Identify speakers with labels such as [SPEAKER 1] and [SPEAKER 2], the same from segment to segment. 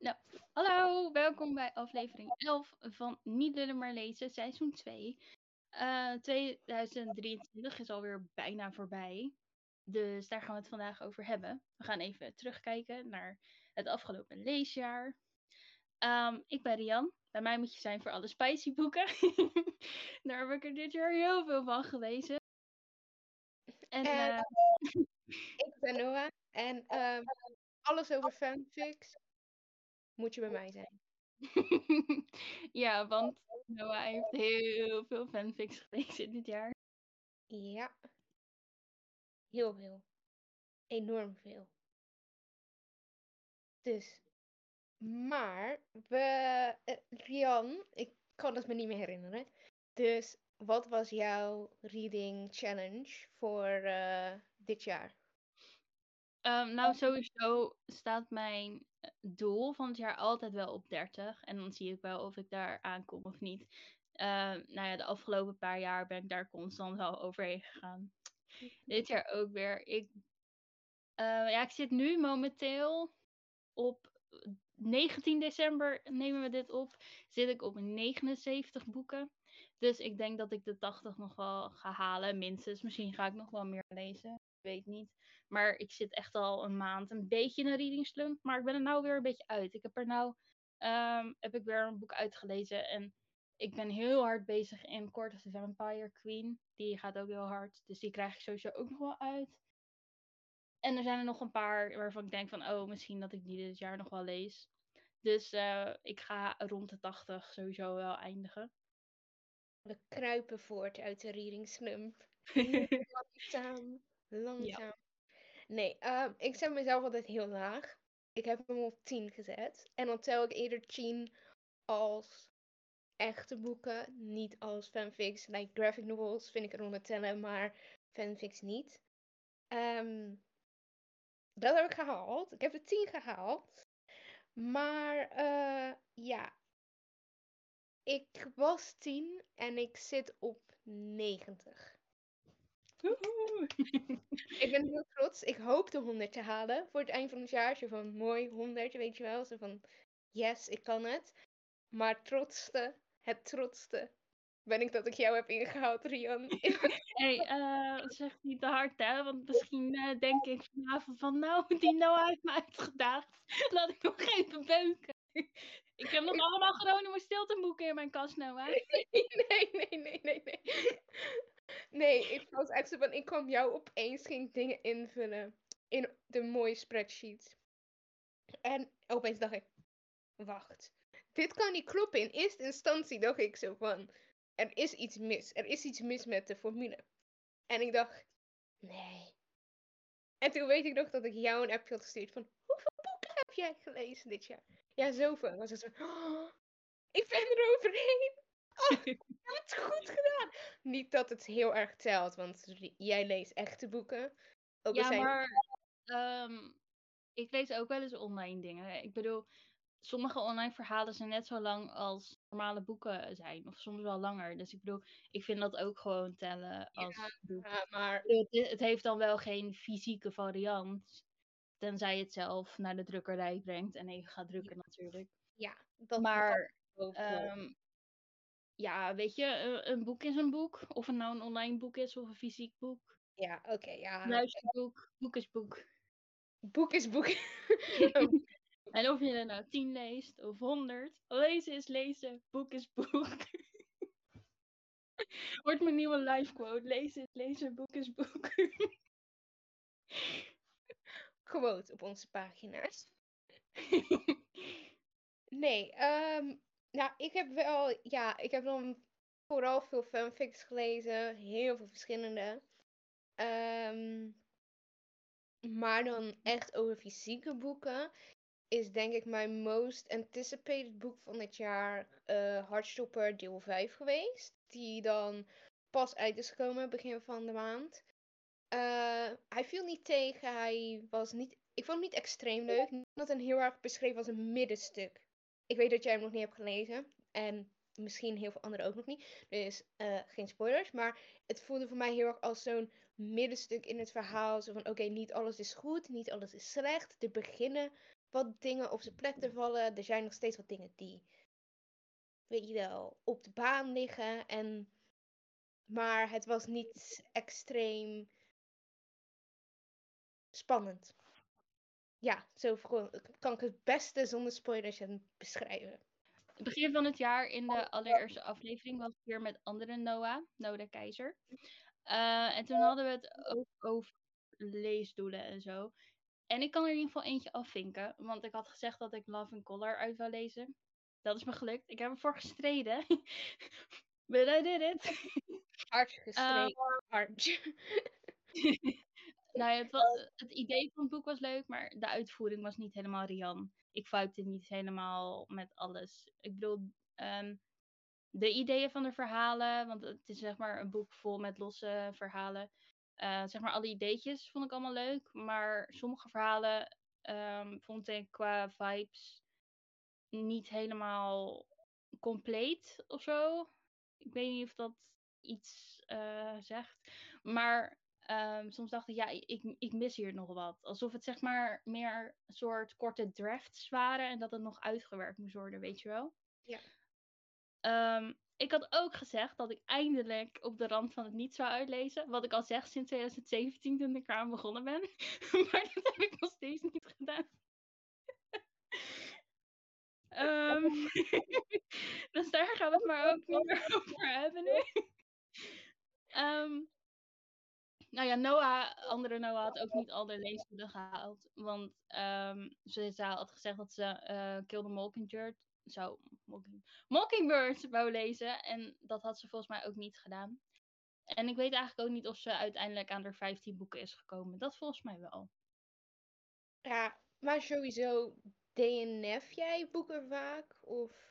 [SPEAKER 1] Nou, hallo, welkom bij aflevering 11 van Niet Lullen maar Lezen, seizoen 2. Uh, 2023 is alweer bijna voorbij, dus daar gaan we het vandaag over hebben. We gaan even terugkijken naar het afgelopen leesjaar. Um, ik ben Rian, bij mij moet je zijn voor alle spicy boeken. daar heb ik er dit jaar heel veel van gelezen.
[SPEAKER 2] En, uh... ik ben Noah en uh, alles over fanfics moet je bij mij zijn.
[SPEAKER 1] ja, want Noah heeft heel veel fanfics gelezen dit jaar.
[SPEAKER 2] Ja. Heel veel. Enorm veel. Dus. Maar, we. Uh, Rian, ik kan het me niet meer herinneren. Dus, wat was jouw reading challenge voor uh, dit jaar?
[SPEAKER 1] Um, nou, sowieso staat mijn eh, doel van het jaar altijd wel op 30. En dan zie ik wel of ik daar aankom of niet. Uh, nou ja, de afgelopen paar jaar ben ik daar constant wel overheen gegaan. Dit jaar ook weer. Ik, uh, ja, ik zit nu momenteel op 19 december nemen we dit op. Zit ik op 79 boeken. Dus ik denk dat ik de 80 nog wel ga halen. Minstens. Misschien ga ik nog wel meer lezen weet niet. Maar ik zit echt al een maand een beetje in een reading. Maar ik ben er nou weer een beetje uit. Ik heb er nou um, heb ik weer een boek uitgelezen. En ik ben heel hard bezig in Court of the Vampire Queen. Die gaat ook heel hard. Dus die krijg ik sowieso ook nog wel uit. En er zijn er nog een paar waarvan ik denk van, oh, misschien dat ik die dit jaar nog wel lees. Dus uh, ik ga rond de 80 sowieso wel eindigen.
[SPEAKER 2] We kruipen voort uit de reading slump. Langzaam. Langzaam. Nee, uh, ik zet mezelf altijd heel laag. Ik heb hem op 10 gezet. En dan tel ik eerder 10 als echte boeken, niet als fanfics. Like graphic novels vind ik eronder tellen, maar fanfics niet. Um, dat heb ik gehaald. Ik heb de 10 gehaald. Maar uh, ja, ik was 10 en ik zit op 90 ik ben heel trots. Ik hoop de 100 te halen voor het eind van het jaar. Zo van mooi 100, weet je wel. Zo van yes, ik kan het. Maar trotste, het trotste, ben ik dat ik jou heb ingehaald, Rian.
[SPEAKER 1] hey, uh, zeg niet te hard, hè? Want misschien uh, denk ik vanavond van, nou, die nou heeft me uitgedaagd. Laat ik nog even beuken. Ik heb nog allemaal Groningen stilteboeken in mijn kast, nou, hè?
[SPEAKER 2] Nee, nee, nee, nee, nee. Nee, ik was echt zo van, ik kwam jou opeens ging dingen invullen in de mooie spreadsheet. En opeens dacht ik, wacht, dit kan niet kloppen. In eerste instantie dacht ik zo van, er is iets mis. Er is iets mis met de formule. En ik dacht, nee. En toen weet ik nog dat ik jou een appje had gestuurd van, hoeveel boeken heb jij gelezen dit jaar? Ja, zoveel. Was het zo, oh, ik ben er overheen. Oh, je hebt het goed gedaan. Niet dat het heel erg telt, want jij leest echte boeken.
[SPEAKER 1] Ook ja, maar um, ik lees ook wel eens online dingen. Ik bedoel, sommige online verhalen zijn net zo lang als normale boeken zijn. Of soms wel langer. Dus ik bedoel, ik vind dat ook gewoon tellen als ja, boek. Ja, maar... Het, heeft dan wel geen fysieke variant. Tenzij je het zelf naar de drukkerij brengt en even gaat drukken natuurlijk.
[SPEAKER 2] Ja,
[SPEAKER 1] dat maar um, ja, weet je, een boek is een boek. Of het nou een online boek is of een fysiek boek.
[SPEAKER 2] Ja, oké, okay, ja.
[SPEAKER 1] Luisterboek, boek is boek.
[SPEAKER 2] Boek is boek.
[SPEAKER 1] en of je er nou tien leest of honderd, lezen is lezen, boek is boek. Wordt mijn nieuwe live quote. Lezen is lezen, boek is boek.
[SPEAKER 2] Quote op onze pagina's. nee, um, nou, ik heb wel, ja, ik heb dan vooral veel fanfics gelezen. Heel veel verschillende. Um, maar dan echt over fysieke boeken is denk ik mijn most anticipated boek van het jaar uh, Hartstopper deel 5 geweest. Die dan pas uit is gekomen begin van de maand. Uh, hij viel niet tegen, hij was niet, ik vond hem niet extreem leuk. Dat een heel erg beschreven als een middenstuk ik weet dat jij hem nog niet hebt gelezen. En misschien heel veel anderen ook nog niet. Dus uh, geen spoilers. Maar het voelde voor mij heel erg als zo'n middenstuk in het verhaal. Zo van oké, niet alles is goed, niet alles is slecht. Er beginnen wat dingen op zijn plek te vallen. Er zijn nog steeds wat dingen die, weet je wel, op de baan liggen. En, maar het was niet extreem spannend. Ja, zo kan ik het beste zonder spoilers beschrijven.
[SPEAKER 1] Het begin van het jaar in de allereerste aflevering was ik weer met andere Noah, de Keizer. Uh, en toen hadden we het ook over leesdoelen en zo. En ik kan er in ieder geval eentje afvinken, want ik had gezegd dat ik Love and Color uit zou lezen. Dat is me gelukt. Ik heb ervoor gestreden. But I did it.
[SPEAKER 2] Hard gestreden. Uh, hard.
[SPEAKER 1] nou, het, was, het idee van het boek was leuk, maar de uitvoering was niet helemaal Rian. Ik foute niet helemaal met alles. Ik bedoel, um, de ideeën van de verhalen, want het is zeg maar een boek vol met losse verhalen. Uh, zeg maar alle ideetjes vond ik allemaal leuk, maar sommige verhalen um, vond ik qua vibes niet helemaal compleet of zo. Ik weet niet of dat iets uh, zegt. Maar um, soms dacht ik, ja, ik, ik mis hier nog wat. Alsof het zeg maar meer een soort korte drafts waren en dat het nog uitgewerkt moest worden, weet je wel?
[SPEAKER 2] Ja.
[SPEAKER 1] Um, ik had ook gezegd dat ik eindelijk op de rand van het niet zou uitlezen. Wat ik al zeg sinds 2017 toen ik eraan begonnen ben. maar dat heb ik nog steeds niet gedaan. um, dus daar gaan we het maar ook niet meer over hebben nu. um, nou ja, Noah, andere Noah had ook niet al de leesdoelen gehaald. Want um, ze had gezegd dat ze uh, Kill the Mockingbird zou Mockingbird wou lezen. En dat had ze volgens mij ook niet gedaan. En ik weet eigenlijk ook niet of ze uiteindelijk aan de 15 boeken is gekomen. Dat volgens mij wel.
[SPEAKER 2] Ja, maar sowieso DNF jij boeken vaak? Of?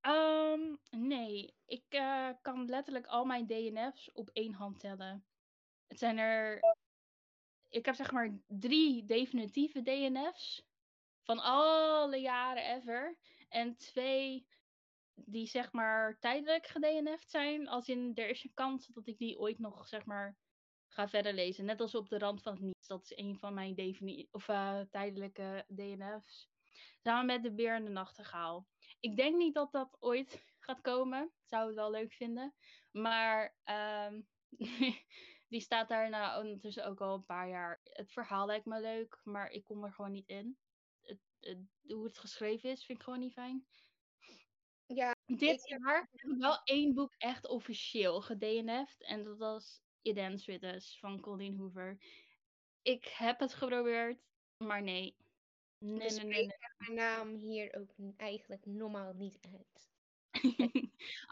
[SPEAKER 1] Um, nee, ik uh, kan letterlijk al mijn DNF's op één hand tellen. Het zijn er. Ik heb zeg maar drie definitieve DNF's. Van alle jaren ever. En twee die zeg maar tijdelijk gedNF'd zijn. Als in er is een kans dat ik die ooit nog zeg maar ga verder lezen. Net als op de rand van het niets. Dat is een van mijn of, uh, tijdelijke DNF's. Samen met de beer en de nachtegaal. Ik denk niet dat dat ooit gaat komen. Zou het wel leuk vinden. Maar um, die staat daar nou ondertussen ook al een paar jaar. Het verhaal lijkt me leuk, maar ik kom er gewoon niet in. Het, het, hoe het geschreven is, vind ik gewoon niet fijn.
[SPEAKER 2] Ja,
[SPEAKER 1] Dit jaar heb ik wel één boek echt officieel gedNF'd. En dat was Eden Swittes van Colleen Hoover. Ik heb het geprobeerd, maar nee.
[SPEAKER 2] Nee, dus nee, nee, nee. mijn naam hier ook eigenlijk normaal niet uit.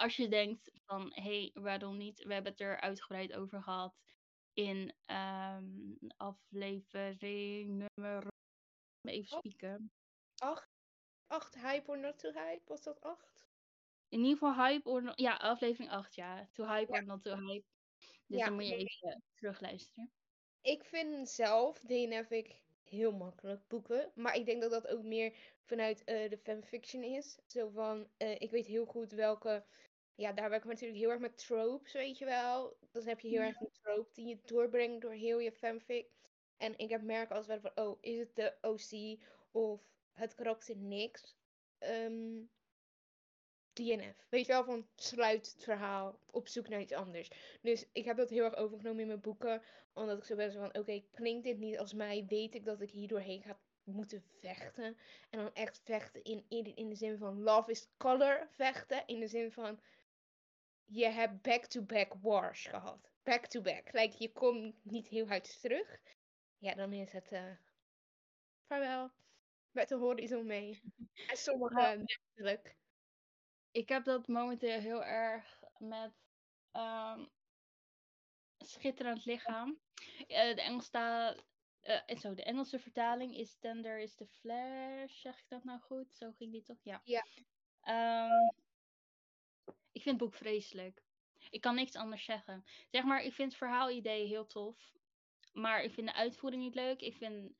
[SPEAKER 1] Als je denkt van, hé, hey, waarom niet? We hebben het er uitgebreid over gehad in um, aflevering nummer... Even spieken.
[SPEAKER 2] Acht? Acht, Hype or Not to Hype? Was dat acht?
[SPEAKER 1] In ieder geval Hype or Not... Ja, aflevering 8, ja. To Hype ja. or Not to Hype. Dus dan moet je even terugluisteren.
[SPEAKER 2] Ik vind zelf DNF ik heel makkelijk boeken. Maar ik denk dat dat ook meer vanuit uh, de fanfiction is. Zo van, uh, ik weet heel goed welke... Ja, daar werk ik natuurlijk heel erg met tropes, weet je wel. Dan heb je heel erg een trope die je doorbrengt door heel je fanfic. En ik heb merken als wel van, oh, is het de OC of het karakter niks? Um, DNF. Weet je wel, van sluit het verhaal, op zoek naar iets anders. Dus ik heb dat heel erg overgenomen in mijn boeken. Omdat ik zo ben van, oké, klinkt dit niet als mij? Weet ik dat ik hier doorheen ga moeten vechten. En dan echt vechten in, in, in de zin van love is color vechten. In de zin van, je hebt back-to-back wars gehad. Back-to-back. Like, je komt niet heel hard terug. Ja, dan is het uh, vaarwel. Met de horizon mee. En sommige natuurlijk
[SPEAKER 1] ik heb dat momenteel heel erg met um, schitterend lichaam. Uh, de Engelse uh, zo, de Engelse vertaling is Tender is the Flash. Zeg ik dat nou goed? Zo ging die toch? Ja.
[SPEAKER 2] ja.
[SPEAKER 1] Um, ik vind het boek vreselijk. Ik kan niks anders zeggen. Zeg maar, ik vind het verhaalidee heel tof. Maar ik vind de uitvoering niet leuk. Ik vind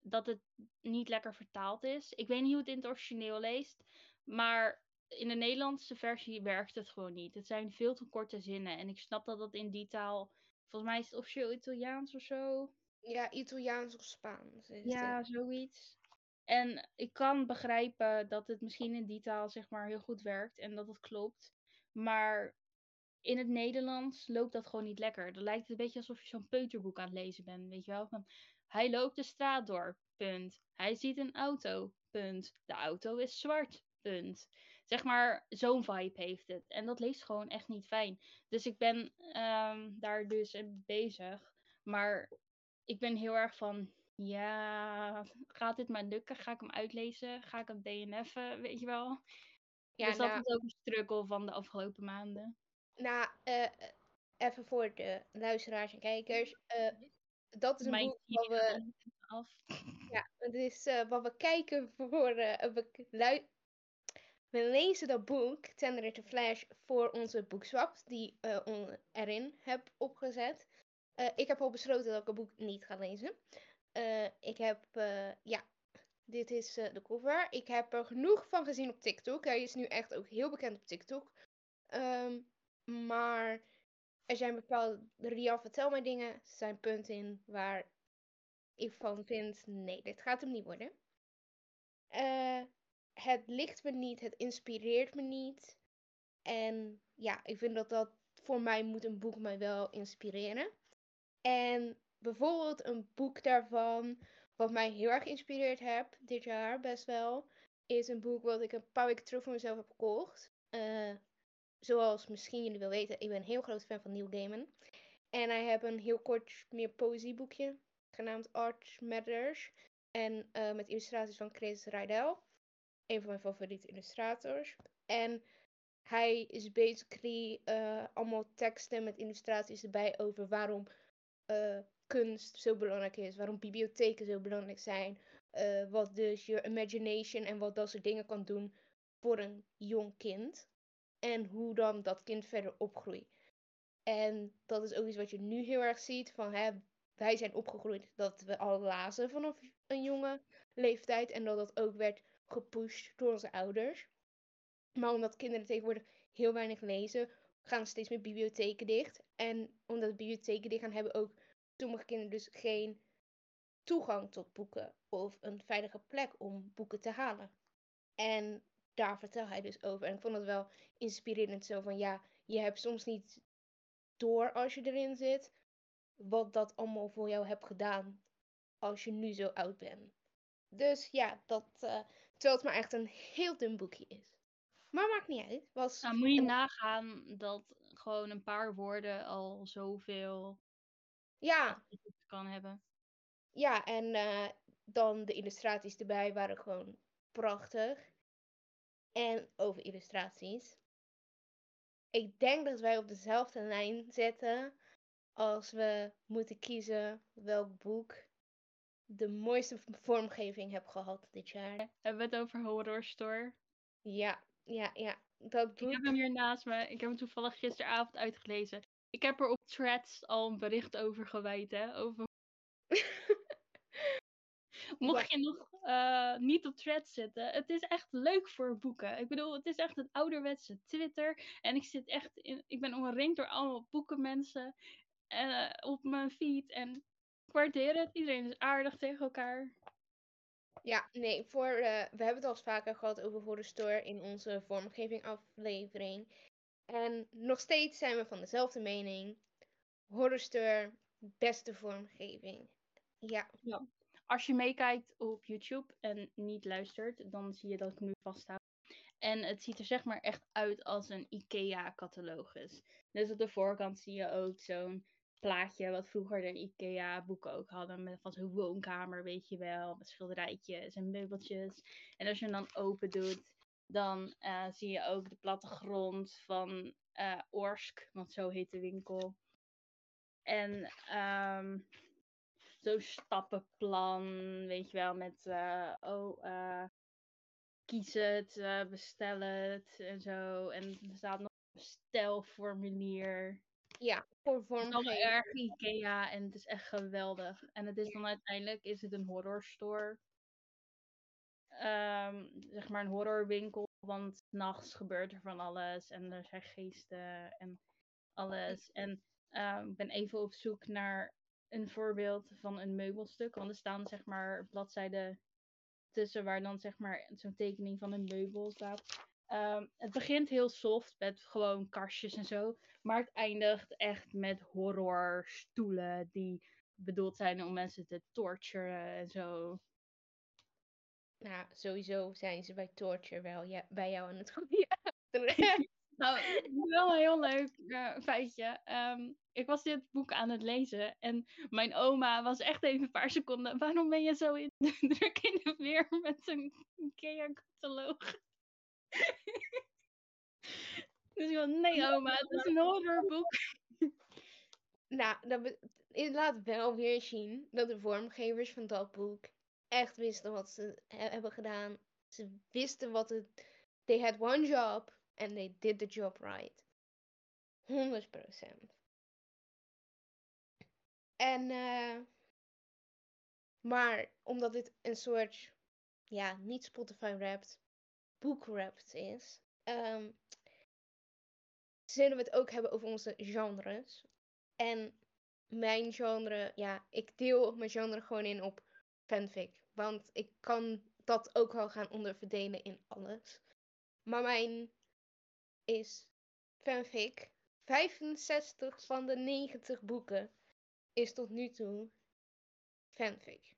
[SPEAKER 1] dat het niet lekker vertaald is. Ik weet niet hoe het in het origineel leest. Maar in de Nederlandse versie werkt het gewoon niet. Het zijn veel te korte zinnen. En ik snap dat dat in die taal. Volgens mij is het officieel Italiaans of zo.
[SPEAKER 2] Ja, Italiaans of Spaans.
[SPEAKER 1] ja, zoiets. En ik kan begrijpen dat het misschien in die taal zeg maar heel goed werkt en dat het klopt. Maar in het Nederlands loopt dat gewoon niet lekker. Dan lijkt het een beetje alsof je zo'n peuterboek aan het lezen bent, weet je wel? Van, hij loopt de straat door, punt. Hij ziet een auto, punt. De auto is zwart, punt. Zeg maar, zo'n vibe heeft het. En dat leest gewoon echt niet fijn. Dus ik ben ehm, daar dus bezig. Maar ik ben heel erg van, ja, gaat dit maar lukken? Ga ik hem uitlezen? Ga ik hem DNF'en? Weet je wel?
[SPEAKER 2] Ja,
[SPEAKER 1] dus dat
[SPEAKER 2] nou,
[SPEAKER 1] is ook een struggle van de afgelopen maanden.
[SPEAKER 2] nou eh, even voor de luisteraars en kijkers. eh, dat is een
[SPEAKER 1] Mijn
[SPEAKER 2] boek wat we,
[SPEAKER 1] af.
[SPEAKER 2] ja, het is eh, wat we kijken voor, we, we lezen dat boek, Tender Flash, voor onze boekswap, die on- erin heb opgezet. Eh, ik heb al besloten dat ik het boek niet ga lezen. Eh, ik heb, ja, dit is de cover. Ik heb er genoeg van gezien op TikTok. Hij is nu echt ook heel bekend op TikTok. Ehm, maar er zijn bepaalde, Rian vertel mij dingen, er zijn punten in waar ik van vind, nee, dit gaat hem niet worden. Eh, het ligt me niet, het inspireert me niet. En ja, ik vind dat dat voor mij moet een boek mij wel inspireren. En bijvoorbeeld een boek daarvan, wat mij heel erg geïnspireerd heb dit jaar best wel, is een boek wat ik een paar weken terug voor mezelf heb gekocht. Eh, zoals misschien jullie wel weten, ik ben een heel groot fan van Neil Gaiman. En hij heeft een heel kort meer poëzieboekje, genaamd Art Matters. En eh, met illustraties van Chris Rydell, een van mijn favoriete illustrators. En hij is basically eh, allemaal teksten met illustraties erbij over waarom eh, kunst zo belangrijk is, waarom bibliotheken zo belangrijk zijn, eh, wat dus je imagination en wat dat soort dingen kan doen voor een jong kind. En hoe dan dat kind verder opgroeit. En dat is ook iets wat je nu heel erg ziet. Van, hè, wij zijn opgegroeid dat we al lazen vanaf een jonge leeftijd. En dat dat ook werd gepusht door onze ouders. Maar omdat kinderen tegenwoordig heel weinig lezen, gaan steeds meer bibliotheken dicht. En omdat bibliotheken dicht gaan, hebben ook sommige kinderen dus geen toegang tot boeken. Of een veilige plek om boeken te halen. En daar vertel hij dus over. En ik vond het wel inspirerend zo van ja, je hebt soms niet door als je erin zit, wat dat allemaal voor jou hebt gedaan als je nu zo oud bent. Dus ja, dat, uh, terwijl het maar echt een heel dun boekje is. Maar maakt niet uit. Was
[SPEAKER 1] nou, moet je nagaan dat gewoon een paar woorden al zoveel
[SPEAKER 2] ja.
[SPEAKER 1] kan hebben.
[SPEAKER 2] Ja, en uh, dan de illustraties erbij waren gewoon prachtig. En over illustraties. Ik denk dat wij op dezelfde lijn zitten als we moeten kiezen welk boek de mooiste vormgeving heb gehad dit jaar.
[SPEAKER 1] Hebben we het over Horror Store?
[SPEAKER 2] Ja, ja, ja. Dat boek...
[SPEAKER 1] Ik heb hem hier naast me. Ik heb hem toevallig gisteravond uitgelezen. Ik heb er op threads al een bericht over gewijd, hè? Over... Mocht je nog uh, niet op threads zitten, het is echt leuk voor boeken. Ik bedoel, het is echt het ouderwetse Twitter. En ik zit echt in, ik ben omringd door allemaal boekenmensen uh, op mijn feed. En waardeer het. Iedereen is aardig tegen elkaar.
[SPEAKER 2] Ja, nee, voor, uh, we hebben het al eens vaker gehad over voor de store in onze vormgeving aflevering. En nog steeds zijn we van dezelfde mening. Horrorstore, beste vormgeving. Ja.
[SPEAKER 1] ja. Als je meekijkt op YouTube en niet luistert, dan zie je dat ik nu vasthoud. En het ziet er zeg maar echt uit als een IKEA-catalogus. Dus op de voorkant zie je ook zo'n plaatje wat vroeger de IKEA-boeken ook hadden. Met van zo'n woonkamer, weet je wel. Met schilderijtjes en meubeltjes. En als je hem dan open doet, dan uh, zie je ook de plattegrond van uh, Orsk. Want zo heet de winkel. En um, zo'n stappenplan, weet je wel, met uh, oh, kies het, bestel het en zo. En er staat nog een bestelformulier.
[SPEAKER 2] Ja, voor
[SPEAKER 1] Het is allemaal erg Ikea en het is echt geweldig. En het is dan uiteindelijk is het een horrorstore. Um, zeg maar een horrorwinkel, want nachts gebeurt er van alles en er zijn geesten en alles. En uh, ik ben even op zoek naar een voorbeeld van een meubelstuk. Want er staan zeg maar bladzijde tussen waar dan zeg maar zo'n tekening van een meubel staat. Ehm, het begint heel soft met gewoon kastjes en zo. Maar het eindigt echt met horrorstoelen die bedoeld zijn om mensen te torturen en zo.
[SPEAKER 2] Nou, sowieso zijn ze bij torture wel ja, bij jou aan het goede.
[SPEAKER 1] nou, wel een heel leuk uh, feitje. Ehm, ik was dit boek aan het lezen en mijn oma was echt even een paar seconden. Waarom ben je zo in, druk in de weer met een IKEA-cataloog? dus ik van, nee oma, het is een horrorboek.
[SPEAKER 2] nou, dat laat wel weer zien dat de vormgevers van dat boek echt wisten wat ze hebben gedaan. Ze wisten wat het... They had one job and they did the job right. 100%. En, uh, maar omdat dit een soort, ja, niet Boek-wrapped is, um, zullen we het ook hebben over onze genres. En mijn genre, ja, ik deel mijn genre gewoon in op fanfic. Want ik kan dat ook wel gaan onderverdelen in alles. Maar mijn is fanfic. 65 van de 90 boeken is tot nu toe fanfic.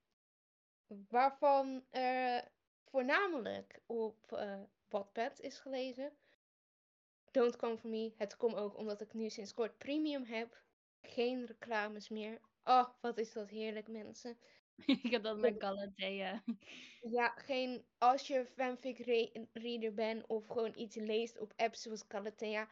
[SPEAKER 2] Waarvan er voornamelijk op uh, Wattpad is gelezen. Don't Come For Me. Het komt ook omdat ik nu sinds kort premium heb. Geen reclames meer. Oh, wat is dat heerlijk, mensen.
[SPEAKER 1] ik heb dat met Galatea.
[SPEAKER 2] Ja, geen. Als je fanfic reader bent of gewoon iets leest op apps zoals Galatea.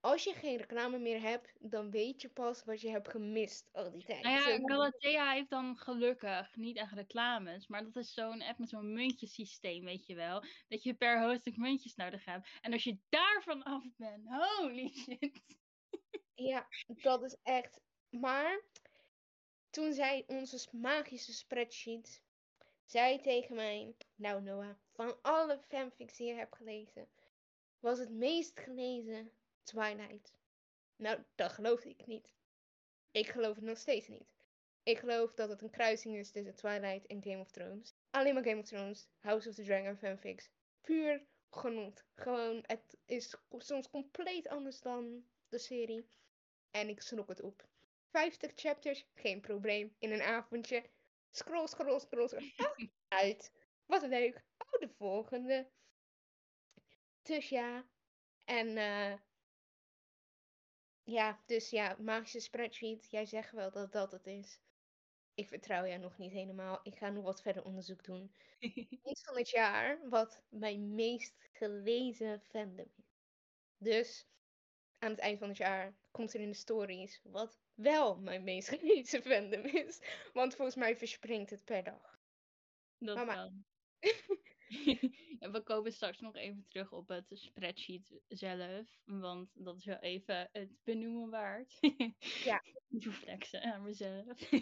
[SPEAKER 2] Als je geen reclame meer hebt, dan weet je pas wat je hebt gemist al die tijd.
[SPEAKER 1] Nou ja, Galatea heeft dan gelukkig niet echt reclames. Maar dat is zo'n app met zo'n muntjesysteem, weet je wel. Dat je per hoofdstuk muntjes nodig hebt. En als je daarvan af bent, holy shit.
[SPEAKER 2] Ja, dat is echt. Maar toen zei onze magische spreadsheet, zei tegen mij, nou Noah, van alle fanfics die je hebt gelezen, was het meest gelezen Twilight. Nou, dat geloofde ik niet. Ik geloof het nog steeds niet. Ik geloof dat het een kruising is tussen Twilight en Game of Thrones. Alleen maar Game of Thrones, House of the Dragon fanfics. Puur genot. Gewoon, het is soms compleet anders dan de serie. En ik slok het op. 50 chapters, geen probleem. In een avondje. Scroll, scroll, scroll, scroll. Ah, uit. Wat leuk. Oh, de volgende. Dus ja. En uh, ja, dus ja, magische spreadsheet. Jij zegt wel dat dat het is. Ik vertrouw jou nog niet helemaal. Ik ga nog wat verder onderzoek doen. Iets van het jaar wat mijn meest gelezen fandom is. Dus aan het eind van het jaar komt er in de stories wat wel mijn meest gelezen fandom is. Want volgens mij verspringt het per dag.
[SPEAKER 1] Dat Mama. we komen straks nog even terug op het spreadsheet zelf. Want dat is wel even het benoemen waard.
[SPEAKER 2] ja.
[SPEAKER 1] Niet flexen aan mezelf.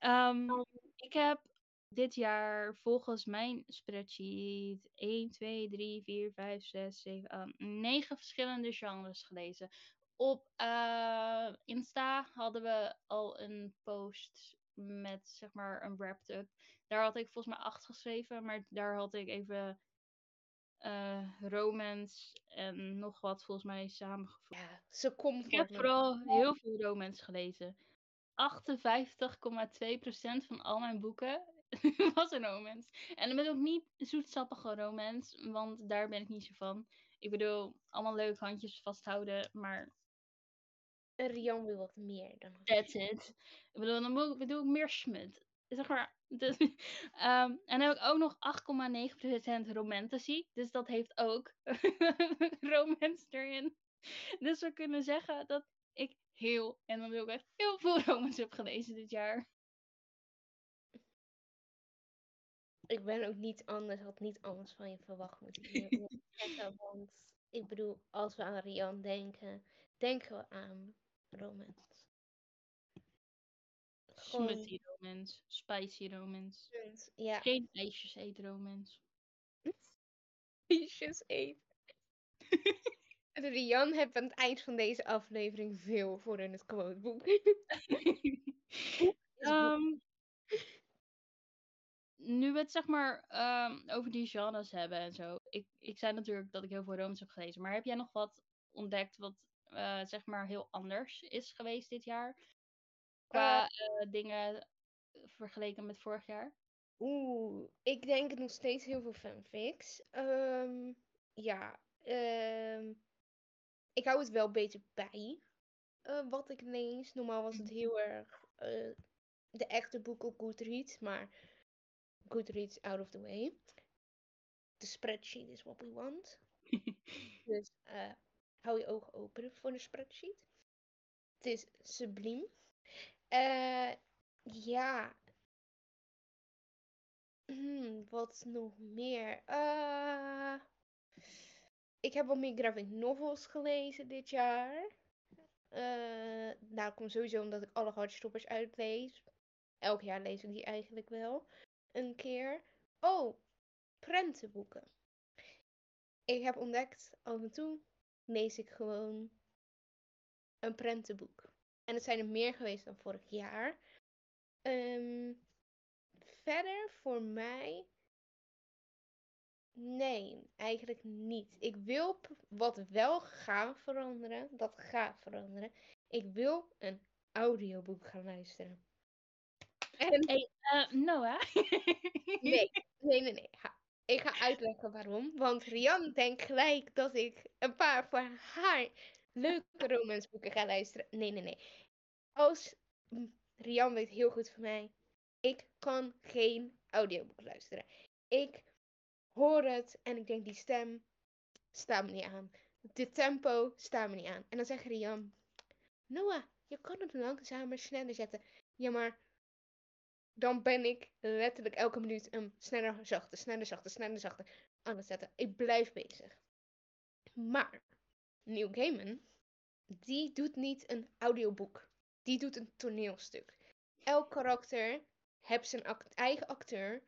[SPEAKER 1] um, ik heb dit jaar volgens mijn spreadsheet 1, 2, 3, 4, 5, 6, 7, 8, 9 verschillende genres gelezen. Op uh, Insta hadden we al een post met zeg maar een wrapped up. Daar had ik volgens mij 8 geschreven, maar daar had ik even uh, romance en nog wat volgens mij samengevoegd.
[SPEAKER 2] Ja, ze komt.
[SPEAKER 1] Ik heb vooral heel veel romance gelezen. 58,2% van al mijn boeken was een romance. En dat ben ook niet zoetsappige romance, want daar ben ik niet zo van. Ik bedoel, allemaal leuk handjes vasthouden, maar...
[SPEAKER 2] Rian wil wat meer dan...
[SPEAKER 1] That's it. Ik bedoel, dan bedoel ik meer smut. Zeg maar, dus, um, en dan heb ik ook nog 8,9% romantasy. Dus dat heeft ook romance erin. Dus we kunnen zeggen dat ik heel, en dan wil ik echt heel veel romance heb gelezen dit jaar.
[SPEAKER 2] ik ben ook niet anders, had niet anders van je verwacht moeten zeggen. want ik bedoel, als we aan Rian denken, denken we aan romance.
[SPEAKER 1] Smutty romance, spicy romance.
[SPEAKER 2] Ja.
[SPEAKER 1] Geen ijsjes eet romance.
[SPEAKER 2] ijsjes eet. Rian heeft aan het eind van deze aflevering veel voor in het quoteboek.
[SPEAKER 1] um, nu we het zeg maar ehm, over die genres hebben en zo. Ik, ik zei natuurlijk dat ik heel veel romans heb gelezen. Maar heb jij nog wat ontdekt wat eh, zeg maar heel anders is geweest dit jaar? Qua eh, dingen vergeleken met vorig jaar?
[SPEAKER 2] Oeh, ik denk nog steeds heel veel fanfics. Ehm, ja, ehm, ik hou het wel een beetje bij eh, wat ik lees. Normaal was het heel erg eh, de echte boeken op Goodreads, maar Goodreads out of the way. De spreadsheet is what we want. dus uh, hou je ogen open voor de spreadsheet. Het is subliem. ja, Hmm, wat nog meer? Uh, ik heb wat meer graphic novels gelezen dit jaar. Uh, nou, komt sowieso omdat ik alle hardstoppers uitlees. Elk jaar lees ik die eigenlijk wel. Een keer. Oh, prentenboeken. Ik heb ontdekt, af en toe lees ik gewoon een prentenboek. En het zijn er meer geweest dan vorig jaar. Um, verder voor mij. Nee, eigenlijk niet. Ik wil wat wel gaat veranderen. Dat gaat veranderen. Ik wil een audioboek gaan luisteren.
[SPEAKER 1] En... Hey, uh, Noah?
[SPEAKER 2] nee, nee, nee, nee. Ik ga uitleggen waarom. Want Rian denkt gelijk dat ik een paar voor haar leuke romansboeken ga luisteren. Nee, nee, nee. Als Rian weet heel goed van mij ik kan geen audioboek luisteren. Ik hoor het en ik denk die stem staat me niet aan. De tempo staat me niet aan. En dan zegt Rian, Noah, je kan het langzamer, sneller zetten. Ja, maar dan ben ik letterlijk elke minuut een sneller, zachter, sneller, zachter, sneller, zachter aan het zetten. Ik blijf bezig. Maar Neil Gaiman, die doet niet een audioboek. Die doet een toneelstuk. Elk karakter heb zijn eigen acteur,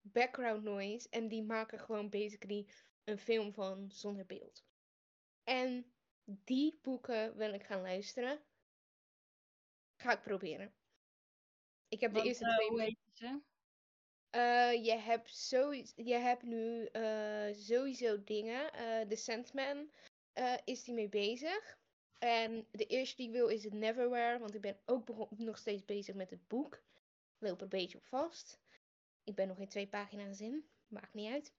[SPEAKER 2] background noise en die maken gewoon basically een film van zonder beeld. En die boeken wil ik gaan luisteren. Ga ik proberen. Ik heb de eerste uh, twee. Uh, je, hebt je hebt nu uh, sowieso dingen. The Sandman is die mee bezig. En de eerste die ik wil is het Neverwhere. Want ik ben ook nog steeds bezig met het boek loop er een beetje op vast. Ik ben nog in twee pagina's in. Maakt niet uit.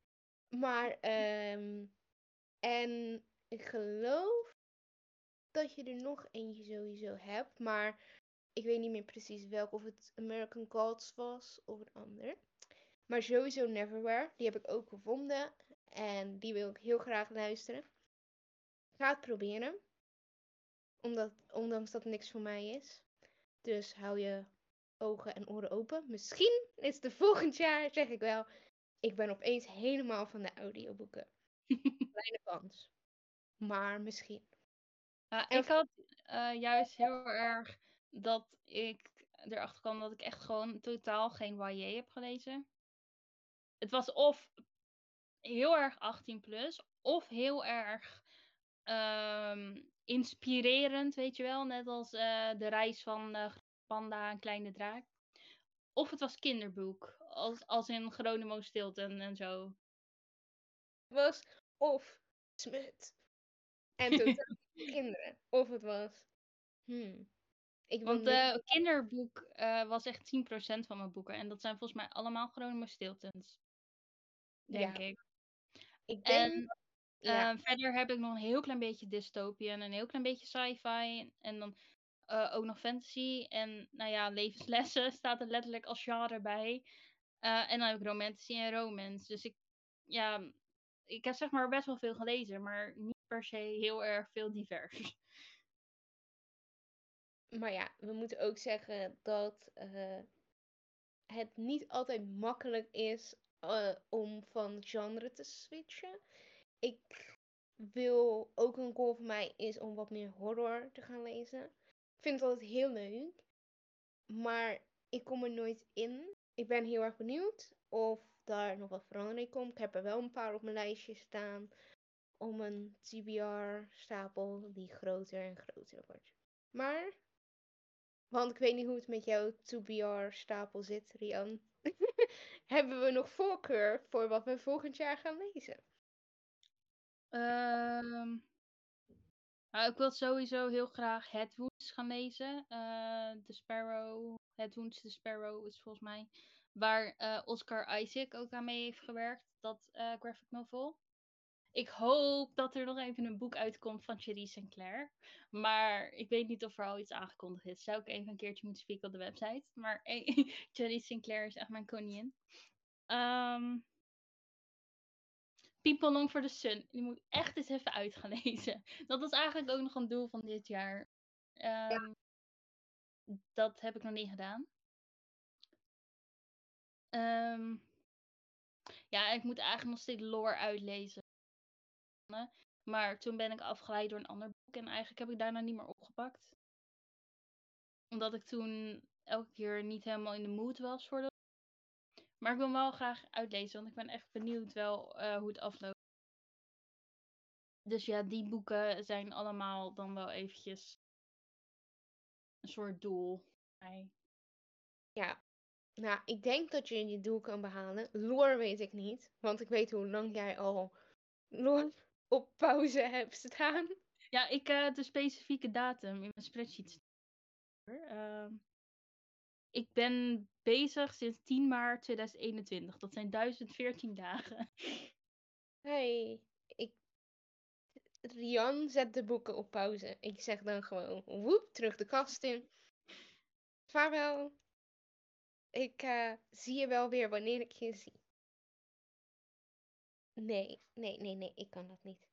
[SPEAKER 2] maar, um, en ik geloof dat je er nog eentje sowieso hebt. Maar ik weet niet meer precies welke. Of het American Gods was of een ander. Maar sowieso Neverwhere. Die heb ik ook gevonden. En die wil ik heel graag luisteren. ga het proberen. Omdat, ondanks dat het niks voor mij is. Dus hou je ogen en oren open. Misschien is het volgend jaar, zeg ik wel. Ik ben opeens helemaal van de audioboeken. Kleine kans. Maar misschien.
[SPEAKER 1] Ja, ik had uh, juist heel erg dat ik erachter kwam dat ik echt gewoon totaal geen YA heb gelezen. Het was of heel erg 18 plus, of heel erg um, inspirerend, weet je wel. Net als uh, de reis van uh, panda, een kleine draak. Of het was kinderboek, als, als in Geronimo Stilton en zo.
[SPEAKER 2] was of smut. En totaal kinderen. Of het was... Hmm.
[SPEAKER 1] Ik Want uh, kinderboek uh, was echt 10% van mijn boeken. En dat zijn volgens mij allemaal Geronimo Stiltons. Denk ja. ik. ik denk... En ja. uh, verder heb ik nog een heel klein beetje dystopian. Een heel klein beetje sci-fi. En dan uh, ook nog fantasy. En nou ja, levenslessen staat er letterlijk als genre bij. En dan heb ik romantasy en romance. Dus ik, ja, ik heb zeg maar best wel veel gelezen, maar niet per se heel erg veel divers.
[SPEAKER 2] Maar ja, we moeten ook zeggen dat uh, het niet altijd makkelijk is om van genre te switchen. Ik wil ook een goal van mij is om wat meer horror te gaan lezen. Ik vind het altijd heel leuk. Maar ik kom er nooit in. Ik ben heel erg benieuwd of daar nog wat verandering komt. Ik heb er wel een paar op mijn lijstje staan. Om een TBR-stapel die groter en groter wordt. Maar, want ik weet niet hoe het met jouw TBR-stapel zit, Rian. hebben we nog voorkeur voor wat we volgend jaar gaan lezen?
[SPEAKER 1] Ehm nou, ik wil sowieso heel graag Het Woens gaan lezen. Uh, The Sparrow. Het Woens, The Sparrow is volgens mij. Waar uh, Oscar Isaac ook aan mee heeft gewerkt. Dat uh, graphic novel. Ik hoop dat er nog even een boek uitkomt van Cherry Sinclair. Maar ik weet niet of er al iets aangekondigd is. Zou ik even een keertje moeten spieken op de website. Maar hey, Cherry Sinclair is echt mijn koningin. Um, People Long for the Sun. Die moet ik echt eens even uit gaan lezen. Dat was eigenlijk ook nog een doel van dit jaar. Um, Dat heb ik nog niet gedaan. Um, ja, ik moet eigenlijk nog steeds lore uitlezen. Maar toen ben ik afgeleid door een ander boek en eigenlijk heb ik daarna niet meer opgepakt. Omdat ik toen elke keer niet helemaal in de mood was voor dat. Maar ik wil wel graag uitlezen, want ik ben echt benieuwd wel uh, hoe het afloopt. Dus ja, die boeken zijn allemaal dan wel eventjes een soort doel.
[SPEAKER 2] Ja, nou, ik denk dat je je doel kan behalen. Lore weet ik niet, want ik weet hoe lang jij al lore op pauze hebt staan.
[SPEAKER 1] Ja, ik uh, de specifieke datum in mijn spreadsheet. Uh, ik ben bezig sinds 10 maart 2021. Dat zijn 1014 dagen.
[SPEAKER 2] Hey, ik... Rian zet de boeken op pauze. Ik zeg dan gewoon, woep, terug de kast in. Vaarwel. Ik uh, zie je wel weer wanneer ik je zie. Nee, nee, nee, nee, ik kan dat niet.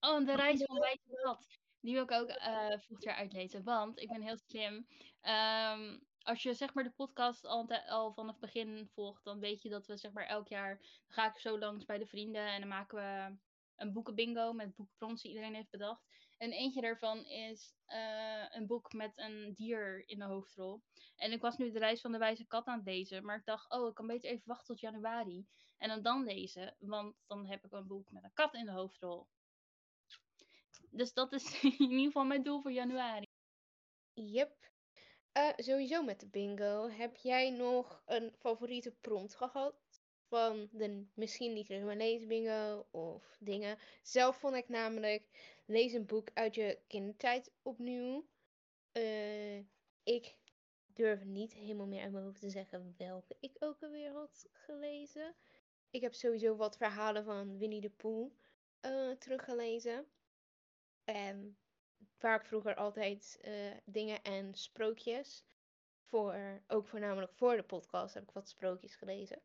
[SPEAKER 1] Oh, en de reis van Wijze Kat. Die wil ik ook uh, volgend jaar uitlezen. Want ik ben heel slim. Um, als je zeg maar de podcast al, al vanaf het begin volgt, dan weet je dat we zeg maar elk jaar. Dan ga ik zo langs bij de vrienden en dan maken we een boekenbingo met boekenprons die iedereen heeft bedacht. En eentje daarvan is uh, een boek met een dier in de hoofdrol. En ik was nu de reis van de wijze kat aan het lezen. Maar ik dacht, oh, ik kan beter even wachten tot januari. En dan dan lezen. Want dan heb ik een boek met een kat in de hoofdrol. Dus dat is in ieder geval mijn doel voor januari.
[SPEAKER 2] Yep. Uh, sowieso met de bingo. Heb jij nog een favoriete prompt gehad? Van de misschien niet maar lezen bingo of dingen. Zelf vond ik namelijk lees een boek uit je kindertijd opnieuw. Uh, ik durf niet helemaal meer uit mijn hoofd te zeggen welke ik ook alweer had gelezen. Ik heb sowieso wat verhalen van Winnie de Pooh uh, teruggelezen. Waar ik vroeger altijd uh, dingen en sprookjes. Voor, ook voornamelijk voor de podcast heb ik wat sprookjes gelezen.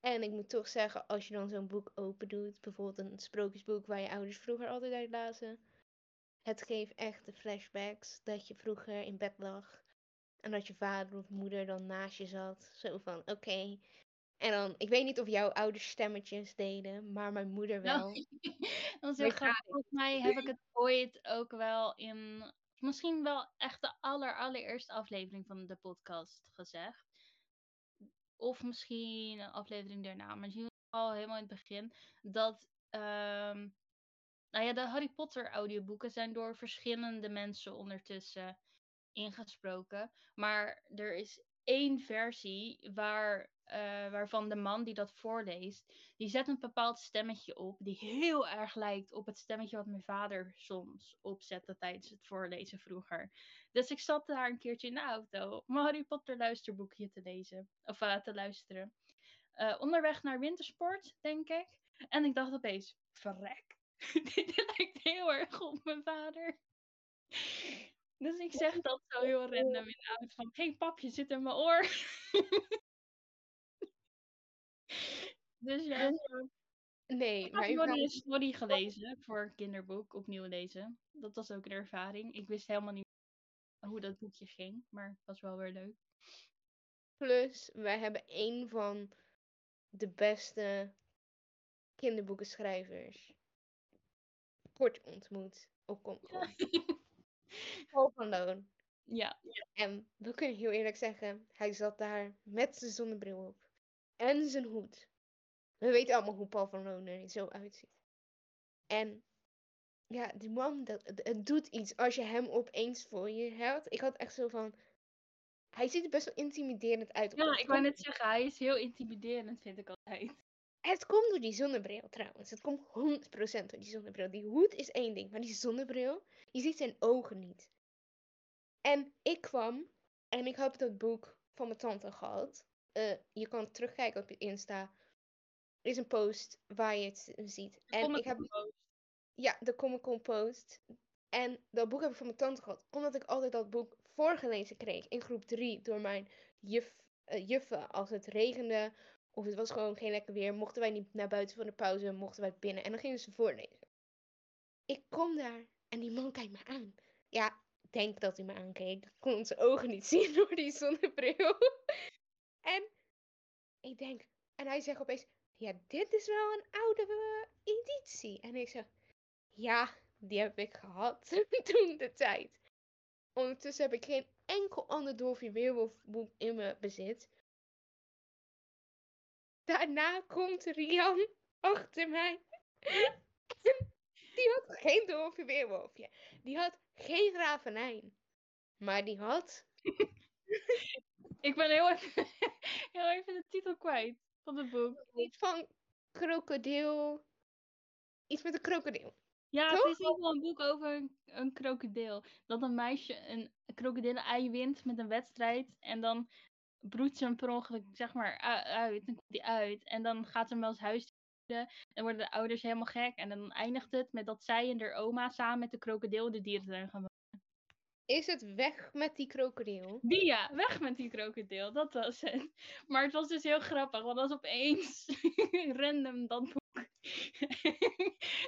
[SPEAKER 2] En ik moet toch zeggen, als je dan zo'n boek open doet, bijvoorbeeld een sprookjesboek waar je ouders vroeger altijd uit lazen. Het geeft echt de flashbacks dat je vroeger in bed lag. En dat je vader of moeder dan naast je zat. Zo van, oké, en dan, ik weet niet of jouw ouders stemmetjes deden, maar mijn moeder wel. Nou,
[SPEAKER 1] dat is heel grappig. Volgens mij heb ik het ooit ook wel in, misschien wel echt de aller, allereerste aflevering van de podcast gezegd. Of misschien een aflevering daarna, maar misschien al helemaal in het begin. Dat, um, nou ja, de Harry Potter audioboeken zijn door verschillende mensen ondertussen ingesproken. Maar er is één versie waar, uh, waarvan de man die dat voorleest, die zet een bepaald stemmetje op, die heel erg lijkt op het stemmetje wat mijn vader soms opzette tijdens het voorlezen vroeger. Dus ik zat daar een keertje in de auto om Harry Potter luisterboekje te lezen, of uh, te luisteren. Uh, onderweg naar wintersport, denk ik. En ik dacht opeens, verrek, dit lijkt heel erg op mijn vader. Dus ik zeg dat zo heel random in de auto van, hey pap, je zit in mijn oor. dus ja.
[SPEAKER 2] Nee,
[SPEAKER 1] ik heb nog een story gelezen voor een kinderboek, opnieuw lezen. Dat was ook een ervaring. Ik wist helemaal niet hoe dat boekje ging, maar het was wel weer leuk.
[SPEAKER 2] Plus, wij hebben een van de beste kinderboekenschrijvers kort ontmoet op Comcom. Paul van Loon.
[SPEAKER 1] Ja.
[SPEAKER 2] En we kunnen heel eerlijk zeggen, hij zat daar met zijn zonnebril op. En zijn hoed. We weten allemaal hoe Paul van Loon er zo uitziet. En ja, die man, dat, het doet iets als je hem opeens voor je hebt. Ik had echt zo van, hij ziet er best wel intimiderend uit.
[SPEAKER 1] Ja, ik wou net zeggen, hij is heel intimiderend, vind ik altijd.
[SPEAKER 2] Het komt door die zonnebril trouwens. Het komt 100% door die zonnebril. Die hoed is één ding, maar die zonnebril, je ziet zijn ogen niet. En ik kwam en ik had dat boek van mijn tante gehad. Eh, je kan terugkijken op je Insta. Is een post waar je het ziet. En
[SPEAKER 1] Comic
[SPEAKER 2] ik heb. Ja, de Comic Con post. En dat boek heb ik van mijn tante gehad. Omdat ik altijd dat boek voorgelezen kreeg in groep 3 door mijn juf, eh, juffen. Als het regende of het was gewoon geen lekker weer, mochten wij niet naar buiten voor de pauze, mochten wij binnen. En dan gingen ze voorlezen. Ik kom daar en die man kijkt me aan. Ja, ik denk dat hij me aankeek. Ik kon zijn ogen niet zien door die zonnebril. en ik denk, en hij zegt opeens, ja, dit is wel een oude eh, editie. En ik zeg, ja, die heb ik gehad toen de tijd. Ondertussen heb ik geen enkel ander Dolphy Weerwolf boek in mijn bezit. Daarna komt Rian achter mij. die had geen Dolphy Weerwolfje. Die had geen Ravenijn. Maar die had...
[SPEAKER 1] Ik ben heel even, heel even de titel kwijt van het boek.
[SPEAKER 2] Iets van krokodil. Iets met een krokodil.
[SPEAKER 1] Ja,
[SPEAKER 2] Toch?
[SPEAKER 1] het is ieder geval een boek over een, een krokodil. Dat een meisje een krokodillen-ei wint met een wedstrijd. En dan broedt ze hem per ongeluk, zeg maar, uit. Dan komt hij uit. En dan gaat ze hem als huis En worden de ouders helemaal gek. En dan eindigt het met dat zij en haar oma samen met de krokodil de dierentuin gaan
[SPEAKER 2] Is het weg met die krokodil?
[SPEAKER 1] Die ja, weg met die krokodil, dat was het. Maar het was dus heel grappig, want dat was opeens random dat boek.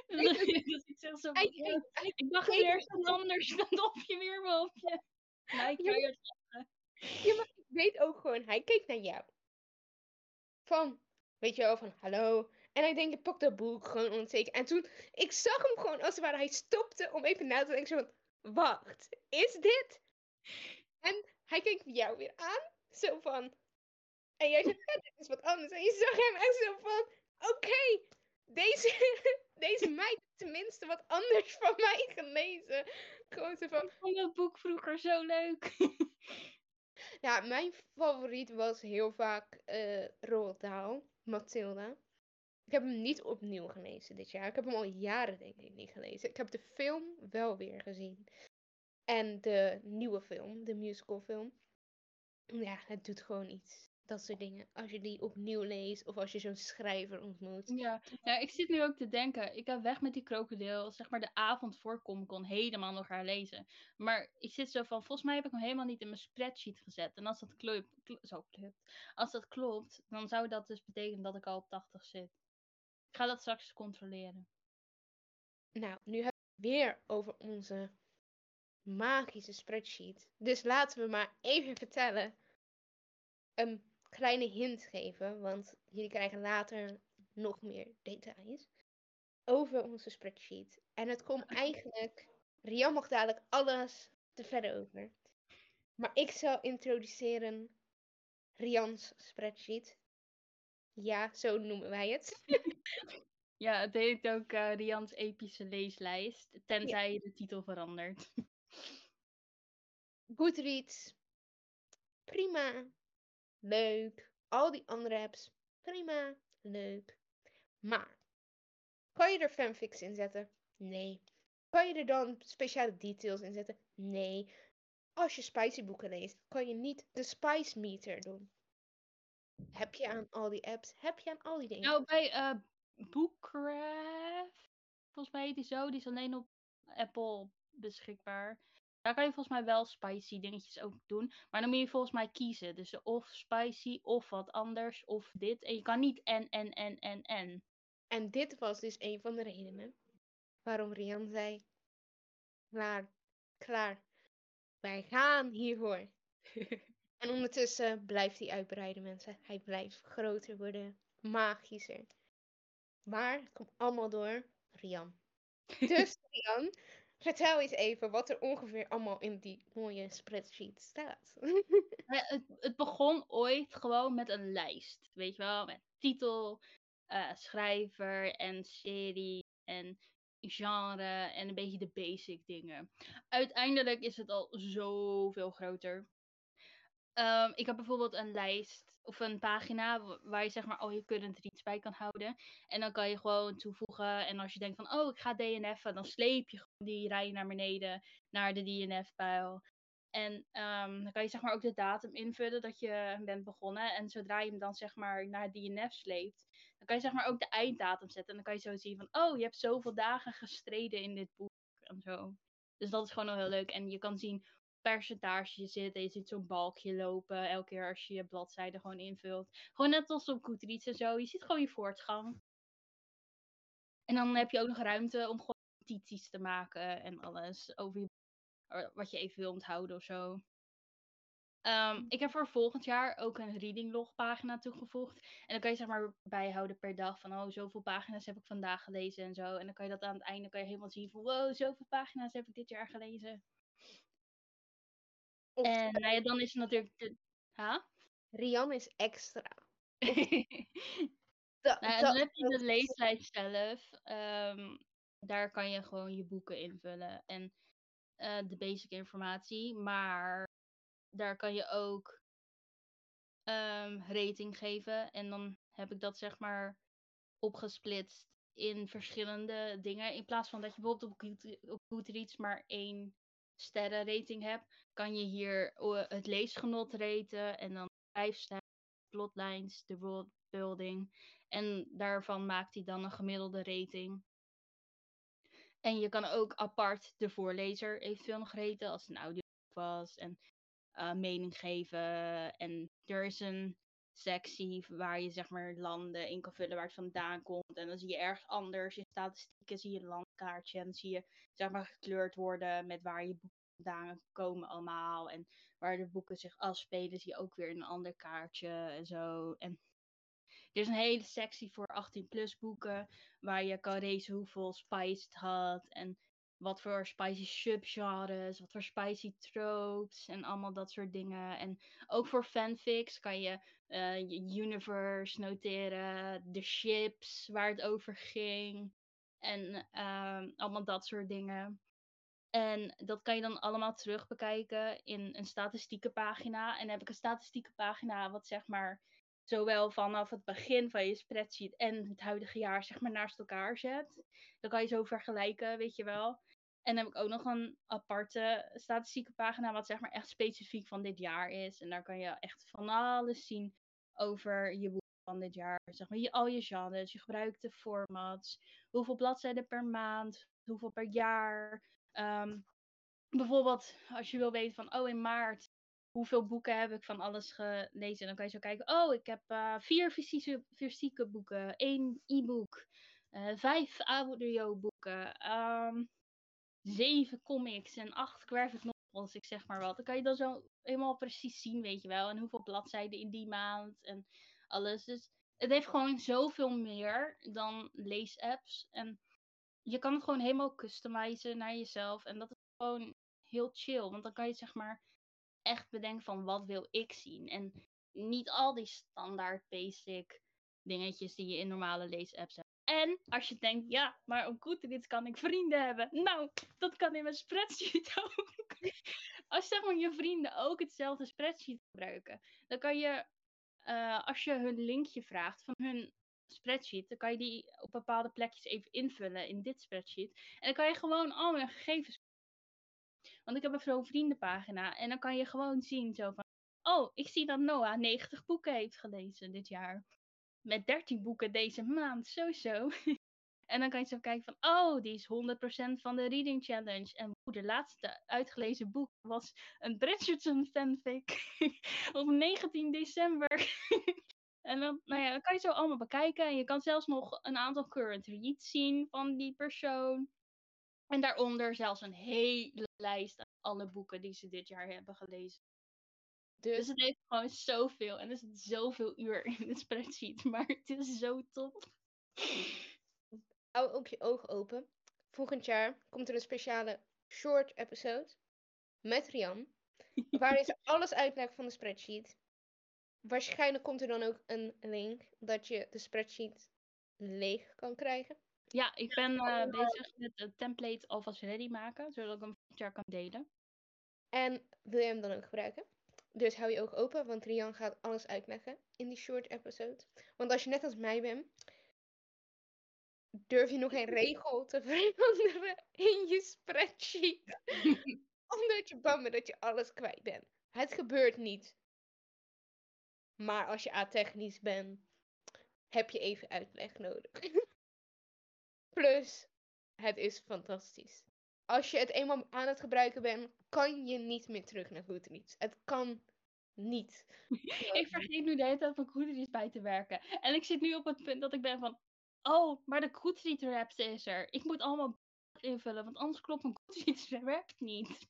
[SPEAKER 1] dus ik zeg zo,
[SPEAKER 2] Hij
[SPEAKER 1] van, ja, ik dacht eerst wat anders dan op je weer op je. Ik
[SPEAKER 2] Ja, maar ik weet ook gewoon, hij keek naar jou. Van, weet je wel, van hallo. En hij denkt, ik pak dat boek gewoon onzeker. En toen, ik zag hem gewoon als het ware, hij stopte om even na te denken. Zo van, wacht, is dit? En hij keek jou weer aan, zo van. En jij zei, ja, dit is wat anders. En je zag hem echt zo van, oké, deze, deze meid heeft tenminste wat anders van mij gelezen. Gewoon zo van,
[SPEAKER 1] Ik vond dat boek vroeger zo leuk.
[SPEAKER 2] Ja, mijn favoriet was heel vaak eh Roald Dahl, Mathilda. Ik heb hem niet opnieuw gelezen dit jaar. Ik heb hem al jaren denk ik niet gelezen. Ik heb de film wel weer gezien. En de nieuwe film, de musicalfilm. Ja, het doet gewoon iets. Dat soort dingen. Als je die opnieuw leest of als je zo'n schrijver ontmoet.
[SPEAKER 1] Ja. ja, ik zit nu ook te denken. Ik heb weg met die krokodil, zeg maar de avond voor Comic helemaal nog herlezen. Maar ik zit zo van, volgens mij heb ik hem helemaal niet in mijn spreadsheet gezet. En als dat klopt, als dat klopt, dan zou dat dus betekenen dat ik al op 80 zit. Ik ga dat straks controleren.
[SPEAKER 2] Nou, nu hebben we het weer over onze magische spreadsheet. Dus laten we maar even vertellen. Een kleine hint geven, want jullie krijgen later nog meer details over onze spreadsheet. En het komt eigenlijk. Rian mag dadelijk alles te verder over. Maar ik zal introduceren Rians spreadsheet. Ja, zo noemen wij het.
[SPEAKER 1] Ja, het heet ook eh Rians epische leeslijst, tenzij je de titel verandert.
[SPEAKER 2] Goodreads. Prima. Leuk. Al die andere apps. Prima. Leuk. Maar. Kan je er fanfics in zetten? Nee. Kan je er dan speciale details in zetten? Nee. Als je spicy boeken leest, kan je niet de spice meter doen. Heb je aan al die apps? Heb je aan al die dingen?
[SPEAKER 1] Nou, bij eh Bookcraft, volgens mij heet die zo, die is alleen op Apple beschikbaar. Daar kan je volgens mij wel spicy dingetjes ook doen. Maar dan moet je volgens mij kiezen. Dus of spicy, of wat anders, of dit. En je kan niet en, en, en, en, en.
[SPEAKER 2] En dit was dus een van de redenen waarom Rian zei: Klaar, klaar. Wij gaan hiervoor. en ondertussen blijft hij uitbreiden, mensen. Hij blijft groter worden, magischer. Maar het komt allemaal door Rian. Dus Rian, vertel eens even wat er ongeveer allemaal in die mooie spreadsheet staat.
[SPEAKER 1] Eh, Het, het begon ooit gewoon met een lijst. Weet je wel, met titel, eh, schrijver en serie en genre en een beetje de basic dingen. Uiteindelijk is het al zoveel groter. Ehm, ik heb bijvoorbeeld een lijst of een pagina waar je zeg maar al je current reads bij kan houden. En dan kan je gewoon toevoegen. En als je denkt van, oh, ik ga DNF'en, dan sleep je die rij naar beneden, naar de DNF-pijl. En ehm, dan kan je zeg maar ook de datum invullen dat je bent begonnen. En zodra je hem dan zeg maar naar DNF sleept, dan kan je zeg maar ook de einddatum zetten. En dan kan je zo zien van, oh, je hebt zoveel dagen gestreden in dit boek en zo. Dus dat is gewoon wel heel leuk. En je kan zien percentage zit en je ziet zo'n balkje lopen elke keer als je je bladzijde gewoon invult. Gewoon net als op Goodreads en zo. Je ziet gewoon je voortgang. En dan heb je ook nog ruimte om gewoon notities te maken en alles over je, wat je even wil onthouden of zo. Ehm, hm. ik heb voor volgend jaar ook een reading log pagina toegevoegd. En dan kan je zeg maar bijhouden per dag van oh, zoveel pagina's heb ik vandaag gelezen en zo. En dan kan je dat aan het einde kan je helemaal zien van wow, zoveel pagina's heb ik dit jaar gelezen. En nou ja, dan is het natuurlijk de... Ha?
[SPEAKER 2] Rian is extra.
[SPEAKER 1] nou, dan heb je de leeslijst zelf. Ehm, daar kan je gewoon je boeken invullen. En uh, de basic informatie. Maar daar kan je ook um, rating geven. En dan heb ik dat zeg maar opgesplitst in verschillende dingen. In plaats van dat je bijvoorbeeld op Goodreads maar één sterrenrating hebt, kan je hier het leesgenot raten en dan vijf sterren, plotlines, de worldbuilding. En daarvan maakt hij dan een gemiddelde rating. En je kan ook apart de voorlezer eventueel nog raten als het een audio was. En uh, mening geven. En er is een sectie waar je zeg maar landen in kan vullen waar het vandaan komt. En dan zie je ergens anders in statistieken zie je een landkaartje. En dan zie je zeg maar gekleurd worden met waar je boeken vandaan komen allemaal. En waar de boeken zich afspelen zie je ook weer een ander kaartje en zo. En er is een hele sectie voor 18 plus boeken waar je kan lezen hoeveel spice het had. En wat voor spicy subgenres, wat voor spicy tropes en allemaal dat soort dingen. En ook voor fanfics kan je uh, je universe noteren, de ships waar het over ging en uh, allemaal dat soort dingen. En dat kan je dan allemaal terug bekijken in een statistieke pagina. En dan heb ik een statistieke pagina wat zeg maar zowel vanaf het begin van je spreadsheet en het huidige jaar zeg maar naast elkaar zet. Dan kan je zo vergelijken, weet je wel. En dan heb ik ook nog een aparte statistieke pagina, wat zeg maar echt specifiek van dit jaar is. En daar kan je echt van alles zien over je boek van dit jaar. Zeg maar je, al je genres, je gebruikte formats, hoeveel bladzijden per maand, hoeveel per jaar. Ehm, bijvoorbeeld als je wil weten van, oh in maart, hoeveel boeken heb ik van alles gelezen? Dan kan je zo kijken, oh ik heb uh, vier fysieke, fysieke boeken, één e-book, uh, vijf audioboeken. Um, zeven comics en acht graphic novels, ik zeg maar wat. Dan kan je dan zo helemaal precies zien, weet je wel. En hoeveel bladzijden in die maand en alles. Dus het heeft gewoon zoveel meer dan leesapps. En je kan het gewoon helemaal customizen naar jezelf. En dat is gewoon heel chill. Want dan kan je zeg maar echt bedenken van wat wil ik zien. En niet al die standaard basic dingetjes die je in normale leesapps hebt. En als je denkt, ja, maar op Goodreads kan ik vrienden hebben. Nou, dat kan in mijn spreadsheet ook. als zeg maar je vrienden ook hetzelfde spreadsheet gebruiken, dan kan je, uh, als je hun linkje vraagt van hun spreadsheet, dan kan je die op bepaalde plekjes even invullen in dit spreadsheet. En dan kan je gewoon al mijn gegevens. Want ik heb een zo'n vriendenpagina en dan kan je gewoon zien zo van, oh, ik zie dat Noah 90 boeken heeft gelezen dit jaar met 13 boeken deze maand, sowieso. en dan kan je zo kijken van, oh, die is 100% van de Reading Challenge. En de laatste uitgelezen boek was een Bridgerton fanfic op 19 december. en dan, nou ja, dan kan je zo allemaal bekijken. En je kan zelfs nog een aantal current reads zien van die persoon. En daaronder zelfs een hele lijst aan alle boeken die ze dit jaar hebben gelezen. Dus, dus het heeft gewoon zoveel. En er zit zoveel uur in de spreadsheet. Maar het is zo top.
[SPEAKER 2] Hou ook je ogen open. Volgend jaar komt er een speciale short episode. Met Rian. Waarin ze alles uitlegt van de spreadsheet. Waarschijnlijk komt er dan ook een link dat je de spreadsheet leeg kan krijgen.
[SPEAKER 1] Ja, ik ben uh, bezig met de template alvast ready maken, zodat ik hem volgend jaar kan delen.
[SPEAKER 2] En wil je hem dan ook gebruiken? Dus hou je ogen open, want Rian gaat alles uitleggen in die short episode. Want als je net als mij bent, durf je nog geen regel te veranderen in je spreadsheet. Omdat je bang bent dat je alles kwijt bent. Het gebeurt niet. Maar als je atechnisch bent, heb je even uitleg nodig. Plus, het is fantastisch. Als je het eenmaal aan het gebruiken bent, kan je niet meer terug naar Goodreads. Het kan niet.
[SPEAKER 1] ik vergeet nu de hele tijd van Goodreads bij te werken. En ik zit nu op het punt dat ik ben van... Oh, maar de Goodreads Raps is er. Ik moet allemaal invullen, want anders klopt mijn Goodreads werkt niet.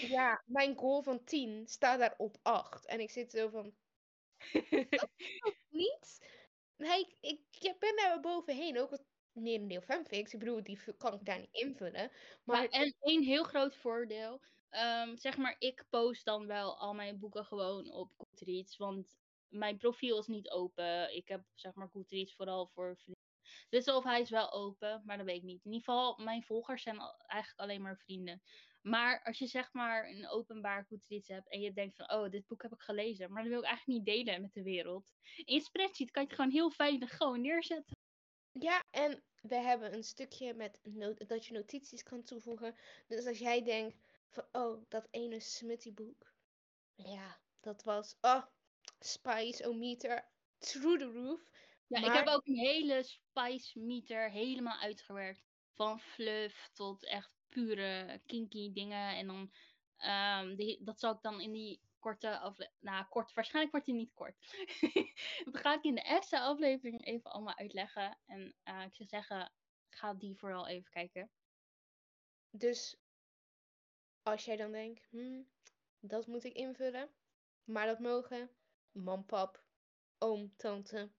[SPEAKER 2] Ja, mijn goal van 10 staat daar op 8. En ik zit zo van... niet? Nee, ik, ik, ben daar bovenheen. Ook merendeel fanfics. Ik bedoel, die kan ik daar niet invullen. Maar...
[SPEAKER 1] en één heel groot voordeel. Um, zeg maar, ik post dan wel al mijn boeken gewoon op Goodreads. Want mijn profiel is niet open. Ik heb zeg maar Goodreads vooral voor vrienden. Dus of hij is wel open, maar dat weet ik niet. In ieder geval, mijn volgers zijn eigenlijk alleen maar vrienden. Maar als je zeg maar een openbaar Goodreads hebt en je denkt van, oh, dit boek heb ik gelezen, maar dat wil ik eigenlijk niet delen met de wereld. In je spreadsheet kan je het gewoon heel veilig gewoon neerzetten.
[SPEAKER 2] Ja, en we hebben een stukje met dat je notities kan toevoegen. Dus als jij denkt van, oh, dat ene smutty boek. Ja, dat was, oh, Spice Meter, through the roof.
[SPEAKER 1] Ja, ik heb ook een hele Spice Meter helemaal uitgewerkt. Van fluff tot echt pure kinky dingen. En dan, um, die, dat zal ik dan in die korte aflevering. Nou, kort, waarschijnlijk wordt die niet kort. dat ga ik in de extra aflevering even allemaal uitleggen. En uh, ik zou zeggen, ga die vooral even kijken.
[SPEAKER 2] Dus als jij dan denkt, hmm, dat moet ik invullen. Maar dat mogen mam, pap, oom, tante,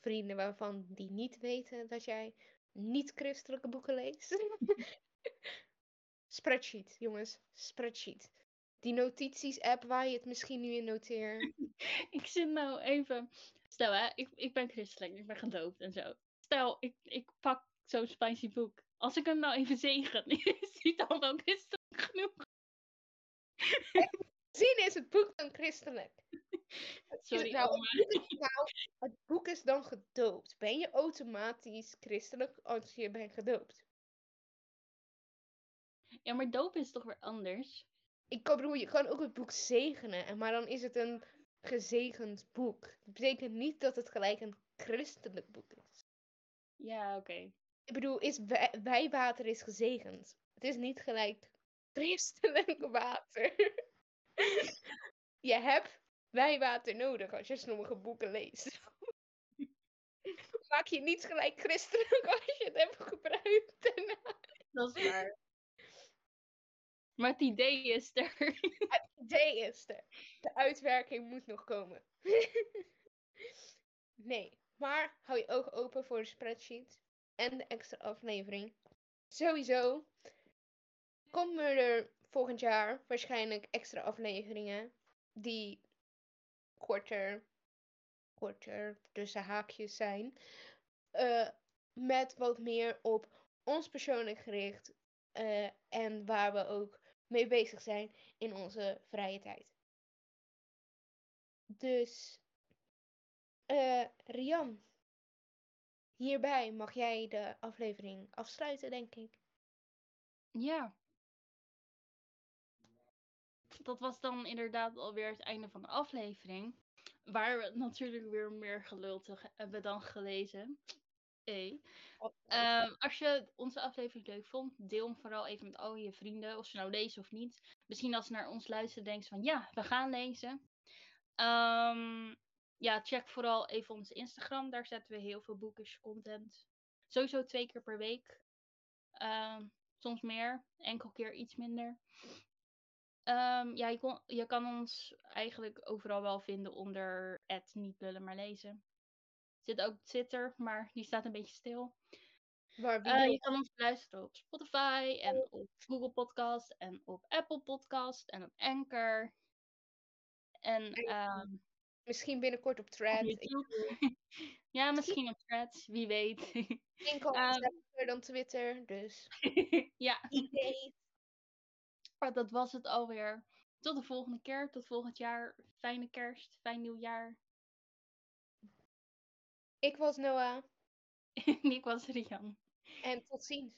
[SPEAKER 2] vrienden waarvan die niet weten dat jij niet-christelijke boeken leest. spreadsheet, jongens. Spreadsheet. Die notities-app waar je het misschien nu in noteert.
[SPEAKER 1] ik zit nou even. Stel hè, ik, ik ben christelijk, ik ben gedoopt en zo. Stel, ik, ik pak zo'n spicy boek. Als ik hem nou even zegen, is hij dan wel christelijk genoeg?
[SPEAKER 2] Zien is het boek dan christelijk. Sorry, nou, nou, het boek is dan gedoopt. Ben je automatisch christelijk als je bent gedoopt?
[SPEAKER 1] Ja, maar doop is toch weer anders?
[SPEAKER 2] Ik kan, bedoel, je kan ook het boek zegenen, maar dan is het een gezegend boek. Dat betekent niet dat het gelijk een christelijk boek is.
[SPEAKER 1] Ja, oké.
[SPEAKER 2] Ik bedoel, is wijwater is gezegend. Het is niet gelijk christelijk water. je hebt wijwater nodig als je sommige boeken leest. Maak je niet gelijk christelijk als je het hebt gebruikt
[SPEAKER 1] Dat is waar. Maar het idee is er.
[SPEAKER 2] Het idee is er. De uitwerking moet nog komen. nee, maar hou je ogen open voor de spreadsheet en de extra aflevering. Sowieso komen er volgend jaar waarschijnlijk extra afleveringen die korter, korter tussen haakjes zijn. Uh, met wat meer op ons persoonlijk gericht. Uh, en waar we ook mee bezig zijn in onze vrije tijd. Dus, uh, Rian, hierbij mag jij de aflevering afsluiten, denk ik.
[SPEAKER 1] Ja. Dat was dan inderdaad alweer het einde van de aflevering. Waar we natuurlijk weer meer gelul hebben dan gelezen. Hey. Um, als je onze aflevering leuk vond, deel hem vooral even met al je vrienden, of ze nou lezen of niet. Misschien als ze naar ons luisteren, denken van ja, we gaan lezen. Um, ja, check vooral even onze Instagram. Daar zetten we heel veel boekjes content. Sowieso twee keer per week. Um, soms meer, enkel keer iets minder. ja, je, kon, je, kan ons eigenlijk overal wel vinden onder niet lullen maar lezen. Zit ook Twitter, maar die staat een beetje stil. Uh, je kan ons luisteren op Spotify en op Google Podcast en op Apple Podcast en op Anchor. En, ehm,
[SPEAKER 2] misschien binnenkort op Thread.
[SPEAKER 1] ja, misschien op Thread, wie weet.
[SPEAKER 2] Enkel um, dan Twitter, dus.
[SPEAKER 1] ja. Idee. Maar dat was het alweer. tot de volgende keer. Tot volgend jaar. Fijne kerst. Fijn nieuwjaar.
[SPEAKER 2] Ik was Noah.
[SPEAKER 1] En ik was Rian.
[SPEAKER 2] En tot ziens.